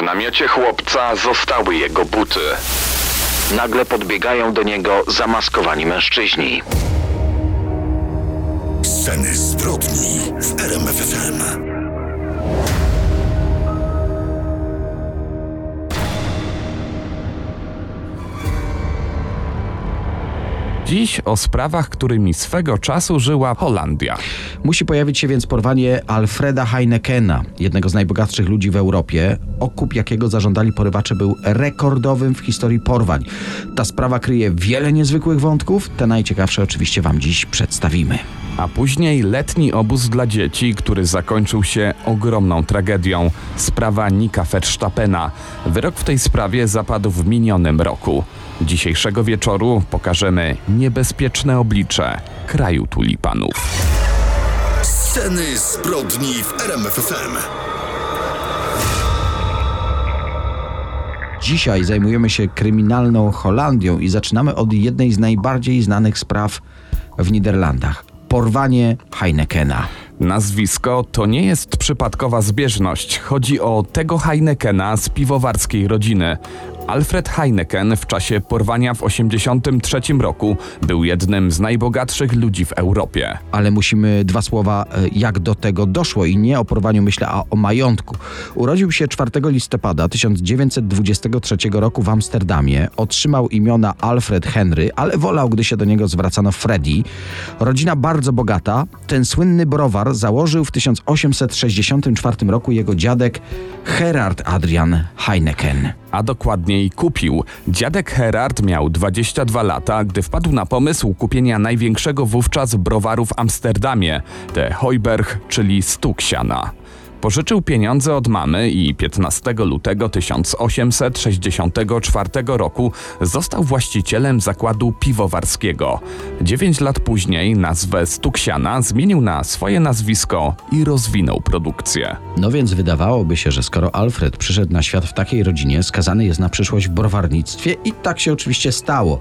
W namiocie chłopca zostały jego buty. Nagle podbiegają do niego zamaskowani mężczyźni. Sceny zbrodni w RMFFM. Dziś o sprawach, którymi swego czasu żyła Holandia. Musi pojawić się więc porwanie Alfreda Heinekena, jednego z najbogatszych ludzi w Europie. Okup, jakiego zażądali porywacze, był rekordowym w historii porwań. Ta sprawa kryje wiele niezwykłych wątków. Te najciekawsze oczywiście Wam dziś przedstawimy. A później letni obóz dla dzieci, który zakończył się ogromną tragedią. Sprawa Nika Verstappena. Wyrok w tej sprawie zapadł w minionym roku. Dzisiejszego wieczoru pokażemy niebezpieczne oblicze kraju tulipanów. Sceny zbrodni w RMFFM. Dzisiaj zajmujemy się kryminalną Holandią i zaczynamy od jednej z najbardziej znanych spraw w Niderlandach porwanie Heinekena. Nazwisko to nie jest przypadkowa zbieżność. Chodzi o tego Heinekena z piwowarskiej rodziny. Alfred Heineken w czasie porwania w 1983 roku był jednym z najbogatszych ludzi w Europie. Ale musimy dwa słowa, e, jak do tego doszło i nie o porwaniu myślę, a o majątku. Urodził się 4 listopada 1923 roku w Amsterdamie. Otrzymał imiona Alfred Henry, ale wolał, gdy się do niego zwracano Freddy. Rodzina bardzo bogata. Ten słynny browar założył w 1864 roku jego dziadek Gerard Adrian Heineken a dokładniej kupił. Dziadek Herard miał 22 lata, gdy wpadł na pomysł kupienia największego wówczas browaru w Amsterdamie, te Heuberg, czyli Stuksiana. Pożyczył pieniądze od mamy i 15 lutego 1864 roku został właścicielem zakładu piwowarskiego. Dziewięć lat później nazwę Stuksiana zmienił na swoje nazwisko i rozwinął produkcję. No więc wydawałoby się, że skoro Alfred przyszedł na świat w takiej rodzinie, skazany jest na przyszłość w browarnictwie i tak się oczywiście stało.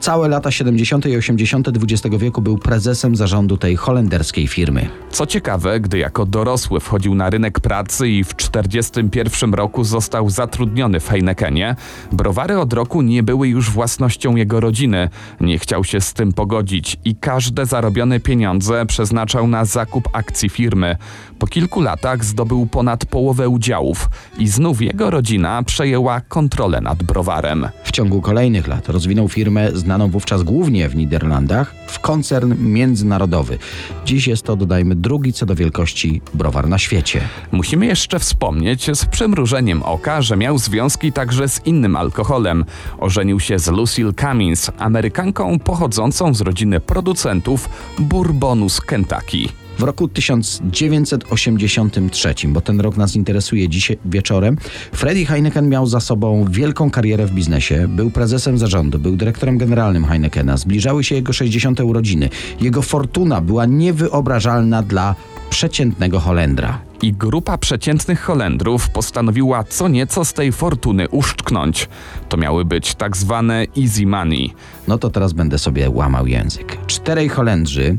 Całe lata 70. i 80. XX wieku był prezesem zarządu tej holenderskiej firmy. Co ciekawe, gdy jako dorosły wchodził na rynek rynek pracy i w 1941 roku został zatrudniony w Heinekenie, browary od roku nie były już własnością jego rodziny. Nie chciał się z tym pogodzić i każde zarobione pieniądze przeznaczał na zakup akcji firmy. Po kilku latach zdobył ponad połowę udziałów i znów jego rodzina przejęła kontrolę nad browarem. W ciągu kolejnych lat rozwinął firmę znaną wówczas głównie w Niderlandach w koncern międzynarodowy. Dziś jest to, dodajmy, drugi co do wielkości browar na świecie. Musimy jeszcze wspomnieć z przymrużeniem oka, że miał związki także z innym alkoholem. Ożenił się z Lucille Cummins, Amerykanką pochodzącą z rodziny producentów bourbonu z Kentucky. W roku 1983, bo ten rok nas interesuje dzisiaj wieczorem, Freddy Heineken miał za sobą wielką karierę w biznesie. Był prezesem zarządu, był dyrektorem generalnym Heinekena. Zbliżały się jego 60. urodziny. Jego fortuna była niewyobrażalna dla przeciętnego Holendra. I grupa przeciętnych Holendrów postanowiła co nieco z tej fortuny uszczknąć. To miały być tak zwane easy money. No to teraz będę sobie łamał język. Czterej Holendrzy,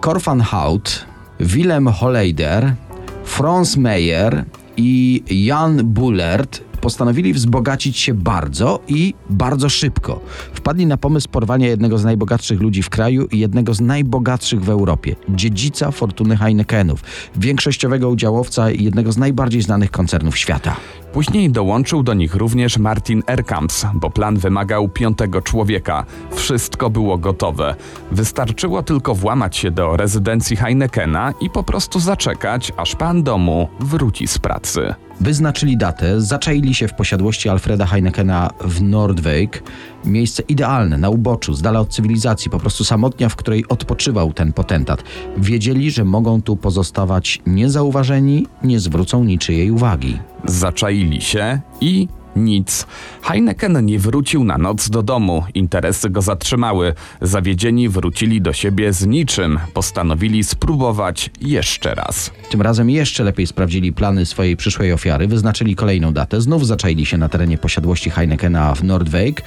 Korfan Hout, Willem Holeider, Franz Meyer i Jan Bullert postanowili wzbogacić się bardzo i bardzo szybko. Wpadli na pomysł porwania jednego z najbogatszych ludzi w kraju i jednego z najbogatszych w Europie, dziedzica fortuny Heinekenów, większościowego udziałowca i jednego z najbardziej znanych koncernów świata. Później dołączył do nich również Martin Erkamps, bo plan wymagał piątego człowieka. Wszystko było gotowe. Wystarczyło tylko włamać się do rezydencji Heinekena i po prostu zaczekać, aż pan domu wróci z pracy. Wyznaczyli datę, zaczaili się w posiadłości Alfreda Heinekena w Nordwijk. Miejsce idealne, na uboczu, z dala od cywilizacji, po prostu samotnia, w której odpoczywał ten potentat. Wiedzieli, że mogą tu pozostawać niezauważeni, nie zwrócą niczyjej uwagi. Zaczaili się i nic. Heineken nie wrócił na noc do domu. Interesy go zatrzymały. Zawiedzieni wrócili do siebie z niczym. Postanowili spróbować jeszcze raz. Tym razem jeszcze lepiej sprawdzili plany swojej przyszłej ofiary, wyznaczyli kolejną datę, znów zaczaili się na terenie posiadłości Heinekena w Nordwijk.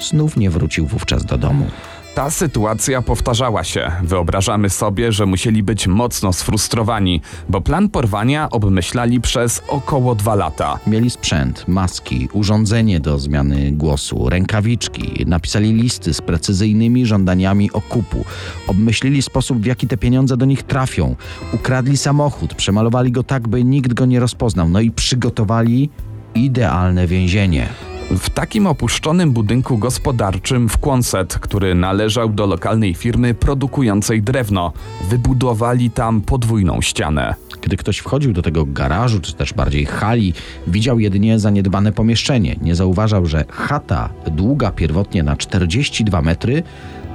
Znów nie wrócił wówczas do domu. Ta sytuacja powtarzała się. Wyobrażamy sobie, że musieli być mocno sfrustrowani, bo plan porwania obmyślali przez około dwa lata. Mieli sprzęt, maski, urządzenie do zmiany głosu, rękawiczki, napisali listy z precyzyjnymi żądaniami okupu, obmyślili sposób, w jaki te pieniądze do nich trafią, ukradli samochód, przemalowali go tak, by nikt go nie rozpoznał, no i przygotowali idealne więzienie. W takim opuszczonym budynku gospodarczym w Quonset, który należał do lokalnej firmy produkującej drewno, wybudowali tam podwójną ścianę. Gdy ktoś wchodził do tego garażu, czy też bardziej hali, widział jedynie zaniedbane pomieszczenie. Nie zauważał, że chata, długa pierwotnie na 42 metry,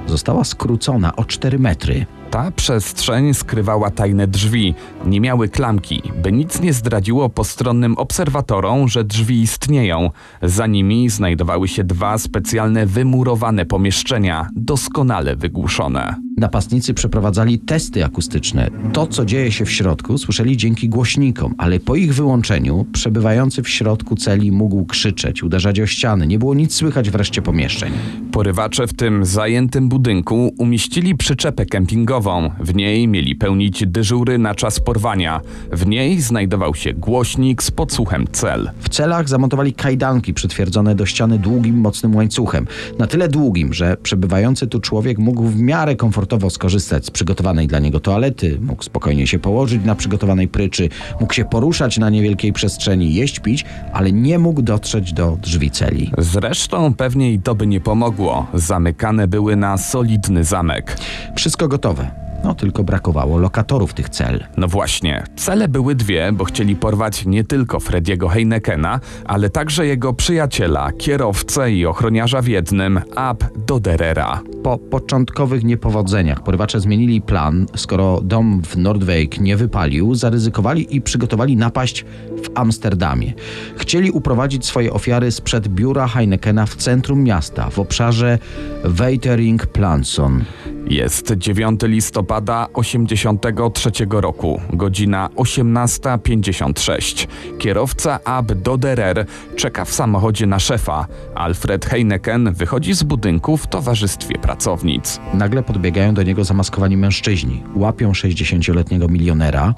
została skrócona o 4 metry. Ta przestrzeń skrywała tajne drzwi, nie miały klamki, by nic nie zdradziło postronnym obserwatorom, że drzwi istnieją. Za nimi znajdowały się dwa specjalne wymurowane pomieszczenia, doskonale wygłuszone. Napastnicy przeprowadzali testy akustyczne. To, co dzieje się w środku, słyszeli dzięki głośnikom, ale po ich wyłączeniu przebywający w środku celi mógł krzyczeć, uderzać o ściany. Nie było nic słychać w reszcie pomieszczeń. Porywacze w tym zajętym budynku umieścili przyczepę kempingową. W niej mieli pełnić dyżury na czas porwania. W niej znajdował się głośnik z podsłuchem cel. W celach zamontowali kajdanki przytwierdzone do ściany długim, mocnym łańcuchem. Na tyle długim, że przebywający tu człowiek mógł w miarę komfortowo skorzystać z przygotowanej dla niego toalety, mógł spokojnie się położyć na przygotowanej pryczy, mógł się poruszać na niewielkiej przestrzeni, jeść, pić, ale nie mógł dotrzeć do drzwi celi. Zresztą pewnie i to by nie pomogło. Zamykane były na solidny zamek. Wszystko gotowe. No tylko brakowało lokatorów tych cel. No właśnie, cele były dwie, bo chcieli porwać nie tylko Frediego Heinekena, ale także jego przyjaciela, kierowcę i ochroniarza w jednym, Ab Doderera. Po początkowych niepowodzeniach porywacze zmienili plan. Skoro dom w Nordwijk nie wypalił, zaryzykowali i przygotowali napaść w Amsterdamie. Chcieli uprowadzić swoje ofiary sprzed biura Heinekena w centrum miasta, w obszarze Weitering Planson. Jest 9 listopada 83 roku, godzina 18.56. Kierowca Ab Doderer czeka w samochodzie na szefa. Alfred Heineken wychodzi z budynku w towarzystwie pracownic. Nagle podbiegają do niego zamaskowani mężczyźni. Łapią 60-letniego milionera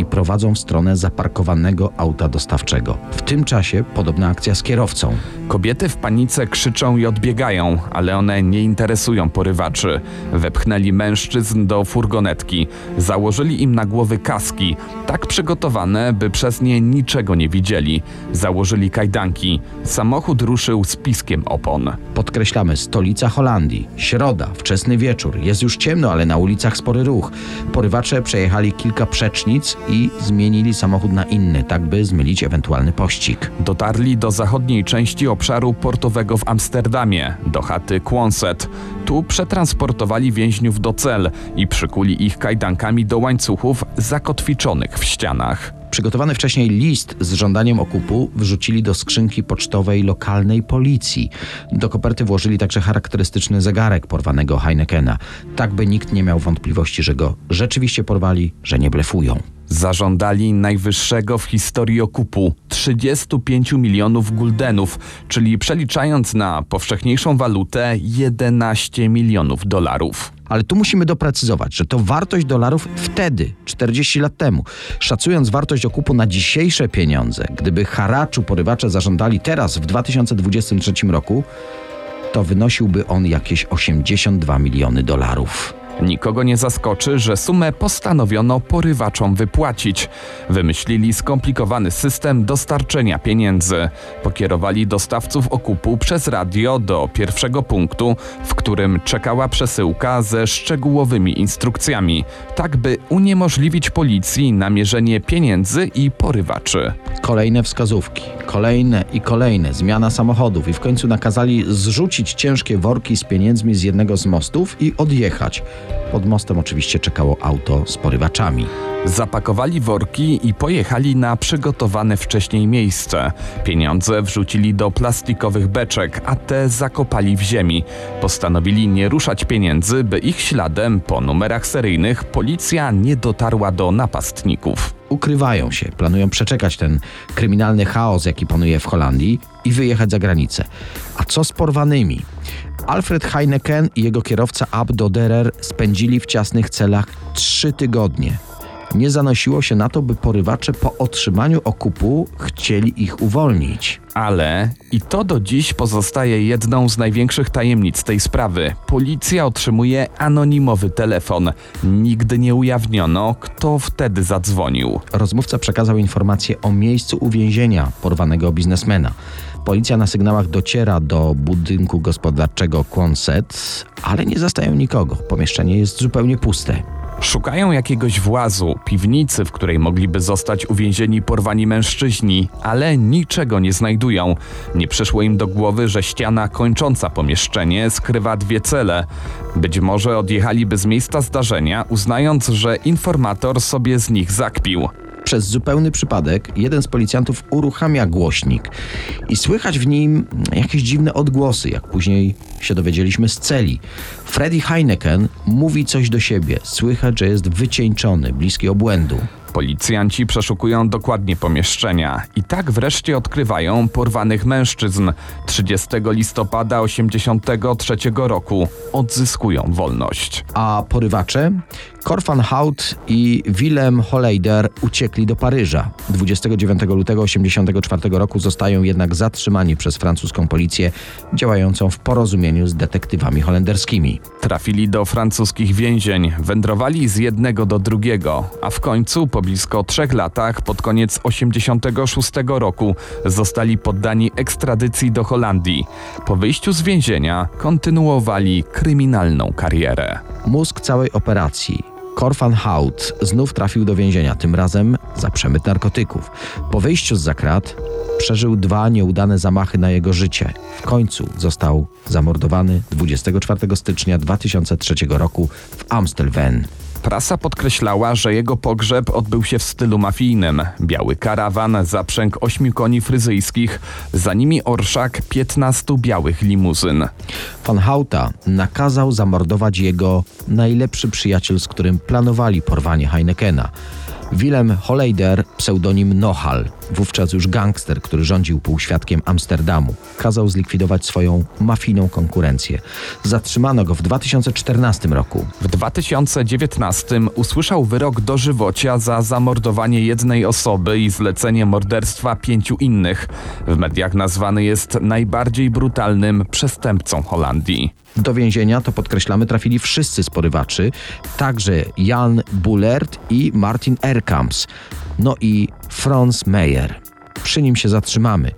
i prowadzą w stronę zaparkowanego auta dostawczego. W tym czasie podobna akcja z kierowcą. Kobiety w panice krzyczą i odbiegają, ale one nie interesują porywaczy. Wepchnęli mężczyzn do furgonetki, założyli im na głowy kaski, tak przygotowane, by przez nie niczego nie widzieli. Założyli kajdanki. Samochód ruszył z piskiem opon. Podkreślamy, stolica Holandii. Środa, wczesny wieczór. Jest już ciemno, ale na ulicach spory ruch. Porywacze przejechali kilka przecznic i zmienili samochód na inny, tak by zmylić ewentualny pościg. Dotarli do zachodniej części obszaru portowego w Amsterdamie, do chaty Quonset. Tu przetransportowali więźniów do cel i przykuli ich kajdankami do łańcuchów zakotwiczonych w ścianach. Przygotowany wcześniej list z żądaniem okupu wrzucili do skrzynki pocztowej lokalnej policji. Do koperty włożyli także charakterystyczny zegarek porwanego Heinekena, tak by nikt nie miał wątpliwości, że go rzeczywiście porwali, że nie blefują. Zażądali najwyższego w historii okupu 35 milionów guldenów, czyli przeliczając na powszechniejszą walutę 11 milionów dolarów. Ale tu musimy doprecyzować, że to wartość dolarów wtedy, 40 lat temu. Szacując wartość okupu na dzisiejsze pieniądze, gdyby haraczu porywacze zażądali teraz, w 2023 roku, to wynosiłby on jakieś 82 miliony dolarów. Nikogo nie zaskoczy, że sumę postanowiono porywaczom wypłacić. Wymyślili skomplikowany system dostarczenia pieniędzy. Pokierowali dostawców okupu przez radio do pierwszego punktu, w którym czekała przesyłka ze szczegółowymi instrukcjami, tak by uniemożliwić policji namierzenie pieniędzy i porywaczy. Kolejne wskazówki, kolejne i kolejne, zmiana samochodów i w końcu nakazali zrzucić ciężkie worki z pieniędzmi z jednego z mostów i odjechać. Pod mostem oczywiście czekało auto z porywaczami. Zapakowali worki i pojechali na przygotowane wcześniej miejsce. Pieniądze wrzucili do plastikowych beczek, a te zakopali w ziemi. Postanowili nie ruszać pieniędzy, by ich śladem po numerach seryjnych policja nie dotarła do napastników. Ukrywają się, planują przeczekać ten kryminalny chaos, jaki panuje w Holandii i wyjechać za granicę. A co z porwanymi? Alfred Heineken i jego kierowca Abdo Derer spędzili w ciasnych celach trzy tygodnie. Nie zanosiło się na to, by porywacze po otrzymaniu okupu chcieli ich uwolnić. Ale, i to do dziś pozostaje jedną z największych tajemnic tej sprawy, policja otrzymuje anonimowy telefon. Nigdy nie ujawniono, kto wtedy zadzwonił. Rozmówca przekazał informację o miejscu uwięzienia porwanego biznesmena. Policja na sygnałach dociera do budynku gospodarczego Quonset, ale nie zastają nikogo. Pomieszczenie jest zupełnie puste. Szukają jakiegoś włazu, piwnicy, w której mogliby zostać uwięzieni porwani mężczyźni, ale niczego nie znajdują. Nie przyszło im do głowy, że ściana kończąca pomieszczenie skrywa dwie cele. Być może odjechaliby z miejsca zdarzenia, uznając, że informator sobie z nich zakpił. Przez zupełny przypadek jeden z policjantów uruchamia głośnik i słychać w nim jakieś dziwne odgłosy, jak później się dowiedzieliśmy z celi. Freddy Heineken mówi coś do siebie. Słychać, że jest wycieńczony, bliski obłędu. Policjanci przeszukują dokładnie pomieszczenia i tak wreszcie odkrywają porwanych mężczyzn. 30 listopada 83 roku odzyskują wolność. A porywacze? Korfan Hout i Willem Holleider uciekli do Paryża. 29 lutego 1984 roku zostają jednak zatrzymani przez francuską policję działającą w porozumieniu z detektywami holenderskimi. Trafili do francuskich więzień, wędrowali z jednego do drugiego, a w końcu po blisko trzech latach, pod koniec 86 roku, zostali poddani ekstradycji do Holandii. Po wyjściu z więzienia kontynuowali kryminalną karierę. Mózg całej operacji Korfan Hout znów trafił do więzienia, tym razem za przemyt narkotyków. Po wyjściu z zakrat przeżył dwa nieudane zamachy na jego życie. W końcu został zamordowany 24 stycznia 2003 roku w Amstelveen. Prasa podkreślała, że jego pogrzeb odbył się w stylu mafijnym. Biały karawan, zaprzęg ośmiu koni fryzyjskich, za nimi orszak 15 białych limuzyn. Van Houta nakazał zamordować jego najlepszy przyjaciel, z którym planowali porwanie Heinekena. Willem Holleider, pseudonim Nohal, wówczas już gangster, który rządził półświadkiem Amsterdamu, kazał zlikwidować swoją mafijną konkurencję. Zatrzymano go w 2014 roku. W 2019 usłyszał wyrok dożywocia za zamordowanie jednej osoby i zlecenie morderstwa pięciu innych. W mediach nazwany jest najbardziej brutalnym przestępcą Holandii. Do więzienia, to podkreślamy, trafili wszyscy sporywaczy, także Jan Bullert i Martin Erkamps, no i Franz Meyer. Przy nim się zatrzymamy.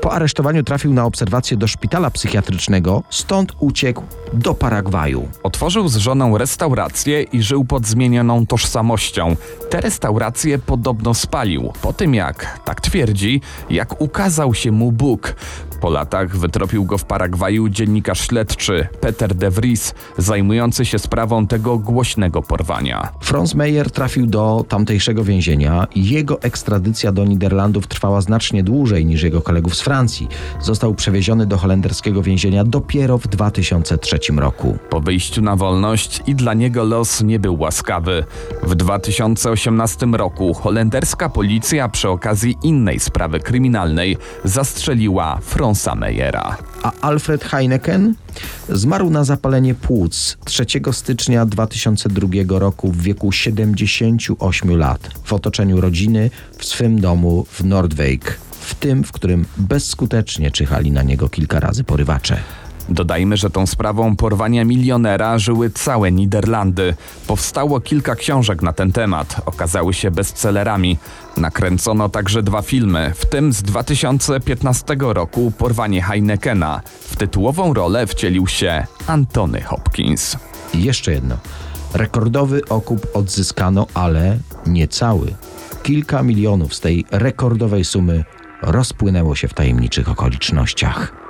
Po aresztowaniu trafił na obserwację do szpitala psychiatrycznego, stąd uciekł do Paragwaju. Otworzył z żoną restaurację i żył pod zmienioną tożsamością. Te restauracje podobno spalił, po tym jak, tak twierdzi, jak ukazał się mu Bóg. Po latach wytropił go w Paragwaju dziennikarz śledczy Peter de Vries, zajmujący się sprawą tego głośnego porwania. Franz Meyer trafił do tamtejszego więzienia. Jego ekstradycja do Niderlandów trwała znacznie dłużej niż jego kolegów z Francji. Został przewieziony do holenderskiego więzienia dopiero w 2003 roku. Po wyjściu na wolność i dla niego los nie był łaskawy. W 2018 roku holenderska policja przy okazji innej sprawy kryminalnej zastrzeliła Franza Meyera. A Alfred Heineken zmarł na zapalenie płuc 3 stycznia 2002 roku w wieku 78 lat w otoczeniu rodziny w swym domu w Nordwijk, w tym, w którym bezskutecznie czyhali na niego kilka razy porywacze. Dodajmy, że tą sprawą porwania milionera żyły całe Niderlandy. Powstało kilka książek na ten temat, okazały się bestsellerami. Nakręcono także dwa filmy, w tym z 2015 roku Porwanie Heinekena. W tytułową rolę wcielił się Antony Hopkins. I jeszcze jedno. Rekordowy okup odzyskano, ale nie cały. Kilka milionów z tej rekordowej sumy rozpłynęło się w tajemniczych okolicznościach.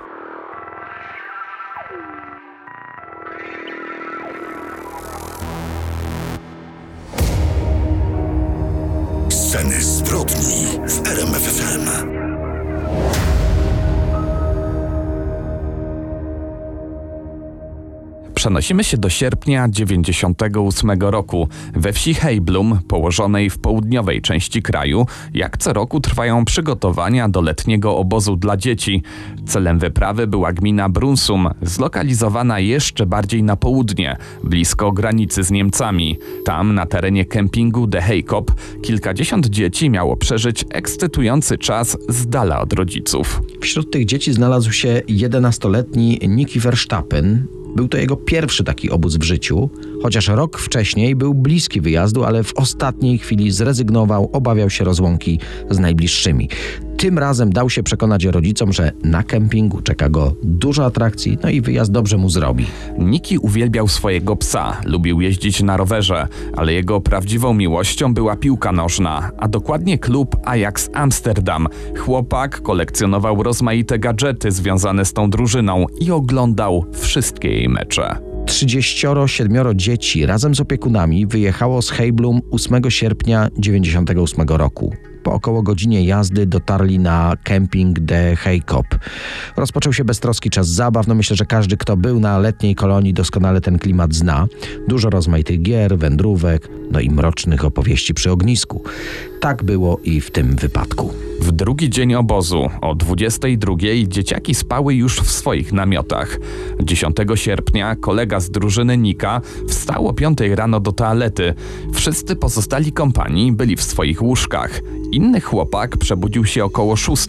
Przenosimy się do sierpnia 98 roku. We wsi Heiblum, położonej w południowej części kraju, jak co roku trwają przygotowania do letniego obozu dla dzieci. Celem wyprawy była gmina Brunsum, zlokalizowana jeszcze bardziej na południe, blisko granicy z Niemcami. Tam, na terenie kempingu The Heikop, kilkadziesiąt dzieci miało przeżyć ekscytujący czas z dala od rodziców. Wśród tych dzieci znalazł się 11-letni Niki Verstappen. Był to jego pierwszy taki obóz w życiu, chociaż rok wcześniej był bliski wyjazdu, ale w ostatniej chwili zrezygnował, obawiał się rozłąki z najbliższymi. Tym razem dał się przekonać rodzicom, że na kempingu czeka go dużo atrakcji, no i wyjazd dobrze mu zrobi. Niki uwielbiał swojego psa, lubił jeździć na rowerze, ale jego prawdziwą miłością była piłka nożna, a dokładnie klub Ajax Amsterdam. Chłopak kolekcjonował rozmaite gadżety związane z tą drużyną i oglądał wszystkie jej mecze. 37 dzieci razem z opiekunami wyjechało z Heiblum 8 sierpnia 98 roku. Po około godzinie jazdy dotarli na kemping de Heikop. Rozpoczął się beztroski czas zabaw. No myślę, że każdy, kto był na letniej kolonii, doskonale ten klimat zna. Dużo rozmaitych gier, wędrówek, no i mrocznych opowieści przy ognisku. Tak było i w tym wypadku. W drugi dzień obozu o 22 dzieciaki spały już w swoich namiotach. 10 sierpnia kolega z drużyny Nika wstał o 5 rano do toalety. Wszyscy pozostali kompanii byli w swoich łóżkach. Inny chłopak przebudził się około 6.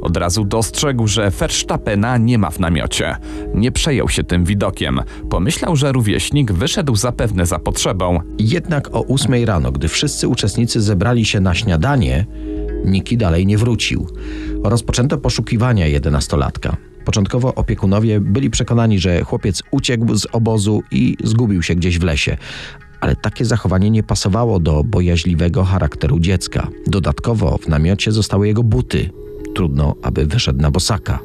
Od razu dostrzegł, że Verstappena nie ma w namiocie. Nie przejął się tym widokiem. Pomyślał, że rówieśnik wyszedł zapewne za potrzebą. Jednak o 8 rano, gdy wszyscy uczestnicy zebrali się na śniadanie, Niki dalej nie wrócił. Rozpoczęto poszukiwania jedenastolatka. Początkowo opiekunowie byli przekonani, że chłopiec uciekł z obozu i zgubił się gdzieś w lesie. Ale takie zachowanie nie pasowało do bojaźliwego charakteru dziecka. Dodatkowo w namiocie zostały jego buty. Trudno, aby wyszedł na bosaka.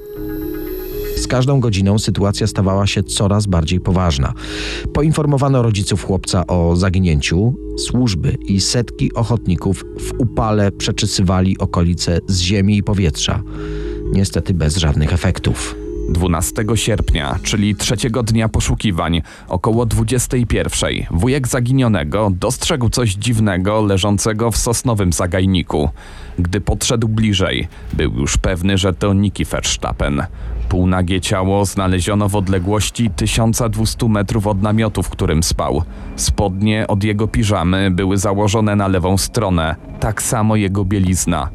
Z każdą godziną sytuacja stawała się coraz bardziej poważna. Poinformowano rodziców chłopca o zaginięciu. Służby i setki ochotników w upale przeczysywali okolice z ziemi i powietrza. Niestety bez żadnych efektów. 12 sierpnia, czyli trzeciego dnia poszukiwań, około 21, wujek zaginionego dostrzegł coś dziwnego leżącego w sosnowym zagajniku. Gdy podszedł bliżej, był już pewny, że to Niki Verstappen. Półnagie ciało znaleziono w odległości 1200 metrów od namiotu, w którym spał. Spodnie od jego piżamy były założone na lewą stronę, tak samo jego bielizna.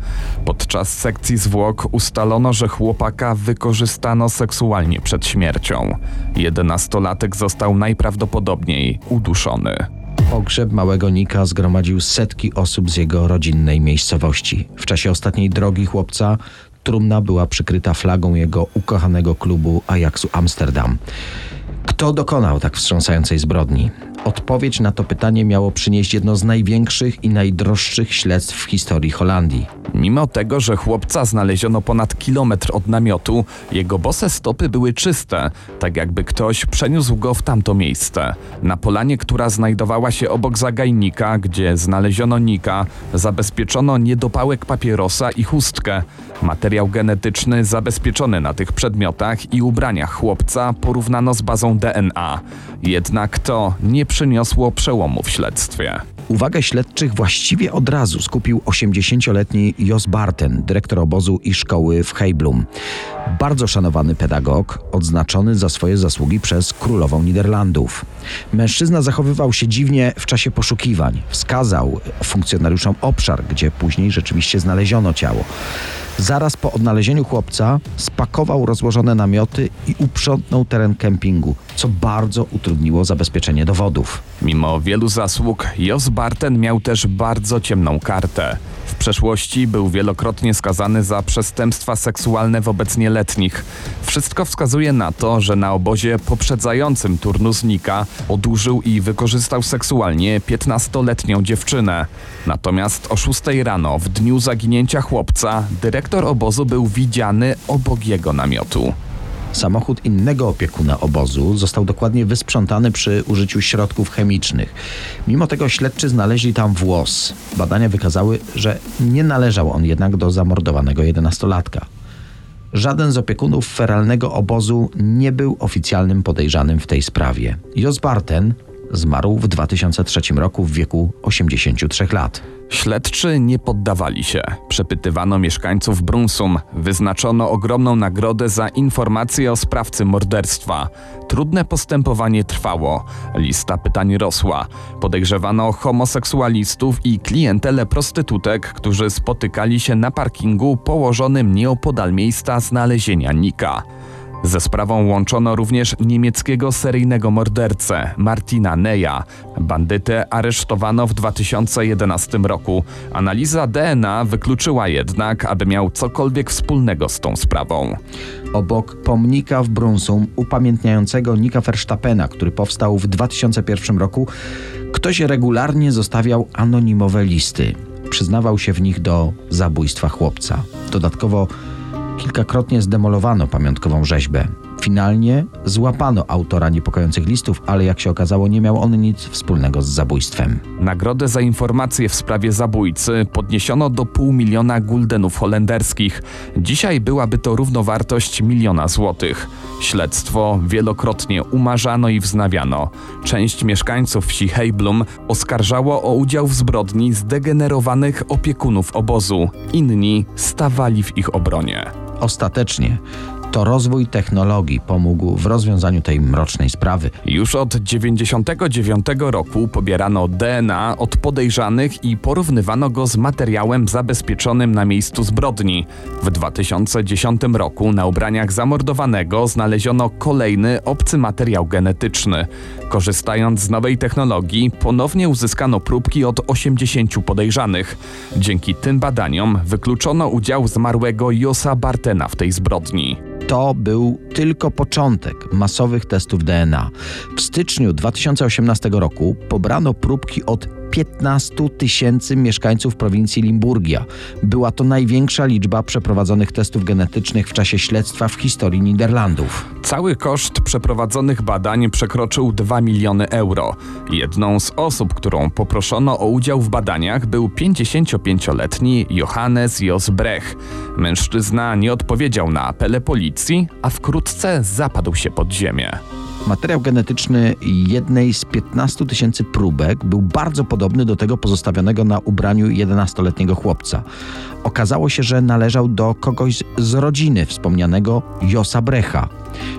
Podczas sekcji zwłok ustalono, że chłopaka wykorzystano seksualnie przed śmiercią. Jedenastolatek został najprawdopodobniej uduszony. Pogrzeb małego Nika zgromadził setki osób z jego rodzinnej miejscowości. W czasie ostatniej drogi chłopca trumna była przykryta flagą jego ukochanego klubu Ajaxu Amsterdam. Kto dokonał tak wstrząsającej zbrodni? Odpowiedź na to pytanie miało przynieść jedno z największych i najdroższych śledztw w historii Holandii. Mimo tego, że chłopca znaleziono ponad kilometr od namiotu, jego bose stopy były czyste, tak jakby ktoś przeniósł go w tamto miejsce. Na polanie, która znajdowała się obok zagajnika, gdzie znaleziono Nika, zabezpieczono niedopałek papierosa i chustkę. Materiał genetyczny zabezpieczony na tych przedmiotach i ubraniach chłopca porównano z bazą DNA. Jednak to nie przyniosło przełomu w śledztwie. Uwagę śledczych właściwie od razu skupił 80-letni Jos Barten, dyrektor obozu i szkoły w Heiblum. Bardzo szanowany pedagog, odznaczony za swoje zasługi przez królową Niderlandów. Mężczyzna zachowywał się dziwnie w czasie poszukiwań. Wskazał funkcjonariuszom obszar, gdzie później rzeczywiście znaleziono ciało. Zaraz po odnalezieniu chłopca spakował rozłożone namioty i uprzątnął teren kempingu, co bardzo utrudniło zabezpieczenie dowodów. Mimo wielu zasług, Jos Barten miał też bardzo ciemną kartę. Przeszłości był wielokrotnie skazany za przestępstwa seksualne wobec nieletnich. Wszystko wskazuje na to, że na obozie poprzedzającym turnus Nika odurzył i wykorzystał seksualnie 15-letnią dziewczynę. Natomiast o 6 rano, w dniu zaginięcia chłopca, dyrektor obozu był widziany obok jego namiotu. Samochód innego opiekuna obozu został dokładnie wysprzątany przy użyciu środków chemicznych. Mimo tego śledczy znaleźli tam włos. Badania wykazały, że nie należał on jednak do zamordowanego jedenastolatka. Żaden z opiekunów feralnego obozu nie był oficjalnym podejrzanym w tej sprawie. Jos Barten zmarł w 2003 roku w wieku 83 lat. Śledczy nie poddawali się. Przepytywano mieszkańców Brunsum. Wyznaczono ogromną nagrodę za informacje o sprawcy morderstwa. Trudne postępowanie trwało. Lista pytań rosła. Podejrzewano homoseksualistów i klientelę prostytutek, którzy spotykali się na parkingu położonym nieopodal miejsca znalezienia Nika. Ze sprawą łączono również niemieckiego seryjnego mordercę Martina Neya. Bandytę aresztowano w 2011 roku. Analiza DNA wykluczyła jednak, aby miał cokolwiek wspólnego z tą sprawą. Obok pomnika w Brunsum upamiętniającego Nika Verstappena, który powstał w 2001 roku, ktoś regularnie zostawiał anonimowe listy. Przyznawał się w nich do zabójstwa chłopca. Dodatkowo kilkakrotnie zdemolowano pamiątkową rzeźbę. Finalnie złapano autora niepokojących listów, ale jak się okazało, nie miał on nic wspólnego z zabójstwem. Nagrodę za informacje w sprawie zabójcy podniesiono do pół miliona guldenów holenderskich. Dzisiaj byłaby to równowartość miliona złotych. Śledztwo wielokrotnie umarzano i wznawiano. Część mieszkańców wsi Heiblum oskarżało o udział w zbrodni zdegenerowanych opiekunów obozu. Inni stawali w ich obronie. Ostatecznie to rozwój technologii pomógł w rozwiązaniu tej mrocznej sprawy. Już od 1999 roku pobierano DNA od podejrzanych i porównywano go z materiałem zabezpieczonym na miejscu zbrodni. W 2010 roku na ubraniach zamordowanego znaleziono kolejny obcy materiał genetyczny. Korzystając z nowej technologii, ponownie uzyskano próbki od 80 podejrzanych. Dzięki tym badaniom wykluczono udział zmarłego Josa Bartena w tej zbrodni to był tylko początek masowych testów DNA. W styczniu 2018 roku pobrano próbki od 15 tysięcy mieszkańców prowincji Limburgia. Była to największa liczba przeprowadzonych testów genetycznych w czasie śledztwa w historii Niderlandów. Cały koszt przeprowadzonych badań przekroczył 2 miliony euro. Jedną z osób, którą poproszono o udział w badaniach, był 55-letni Johannes Jos Brech. Mężczyzna nie odpowiedział na apele policji, a wkrótce zapadł się pod ziemię. Materiał genetyczny jednej z 15 tysięcy próbek był bardzo podobny do tego pozostawionego na ubraniu 11-letniego chłopca. Okazało się, że należał do kogoś z rodziny wspomnianego Josa Brecha.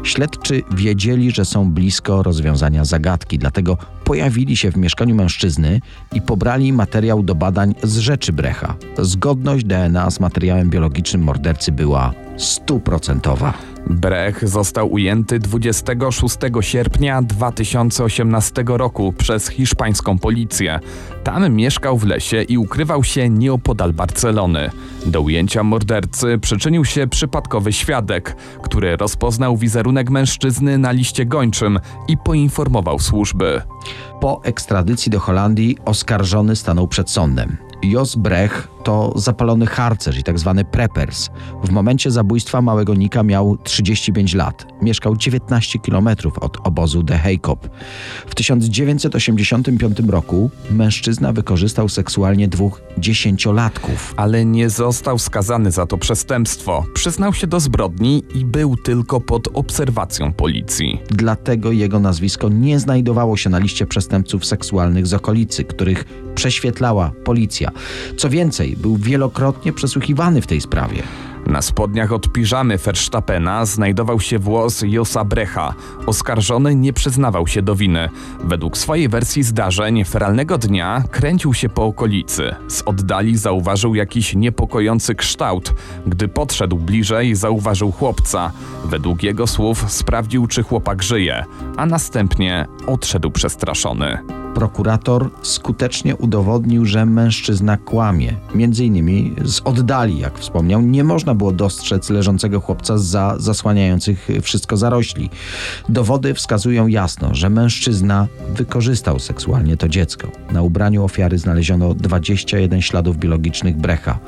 Śledczy wiedzieli, że są blisko rozwiązania zagadki, dlatego pojawili się w mieszkaniu mężczyzny i pobrali materiał do badań z rzeczy Brecha. Zgodność DNA z materiałem biologicznym mordercy była stuprocentowa. Brech został ujęty 26 sierpnia 2018 roku przez hiszpańską policję. Tam mieszkał w lesie i ukrywał się nieopodal Barcelony. Do ujęcia mordercy przyczynił się przypadkowy świadek, który rozpoznał wizerunek mężczyzny na liście gończym i poinformował służby. Po ekstradycji do Holandii oskarżony stanął przed sądem. Jos Brech to zapalony harcerz i tak zwany preppers. W momencie zabójstwa małego Nika miał 35 lat. Mieszkał 19 km od obozu De Heikop. W 1985 roku mężczyzna wykorzystał seksualnie dwóch dziesięciolatków. Ale nie został skazany za to przestępstwo. Przyznał się do zbrodni i był tylko pod obserwacją policji. Dlatego jego nazwisko nie znajdowało się na liście przestępców seksualnych z okolicy, których prześwietlała policja. Co więcej, był wielokrotnie przesłuchiwany w tej sprawie. Na spodniach od piżamy Verstappena znajdował się włos Josa Brecha. Oskarżony nie przyznawał się do winy. Według swojej wersji zdarzeń, feralnego dnia kręcił się po okolicy. Z oddali zauważył jakiś niepokojący kształt. Gdy podszedł bliżej, zauważył chłopca. Według jego słów sprawdził, czy chłopak żyje, a następnie odszedł przestraszony. Prokurator skutecznie udowodnił, że mężczyzna kłamie. Między innymi z oddali, jak wspomniał, nie można było dostrzec leżącego chłopca za zasłaniających wszystko zarośli. Dowody wskazują jasno, że mężczyzna wykorzystał seksualnie to dziecko. Na ubraniu ofiary znaleziono 21 śladów biologicznych brecha.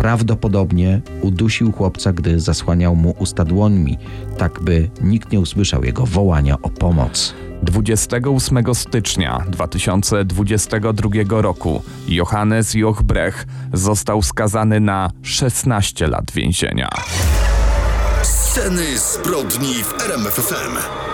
Prawdopodobnie udusił chłopca, gdy zasłaniał mu usta dłońmi, tak by nikt nie usłyszał jego wołania o pomoc. 28 stycznia 2022 roku Johannes Jochbrech został skazany na 16 lat więzienia. Sceny zbrodni w RMFFM.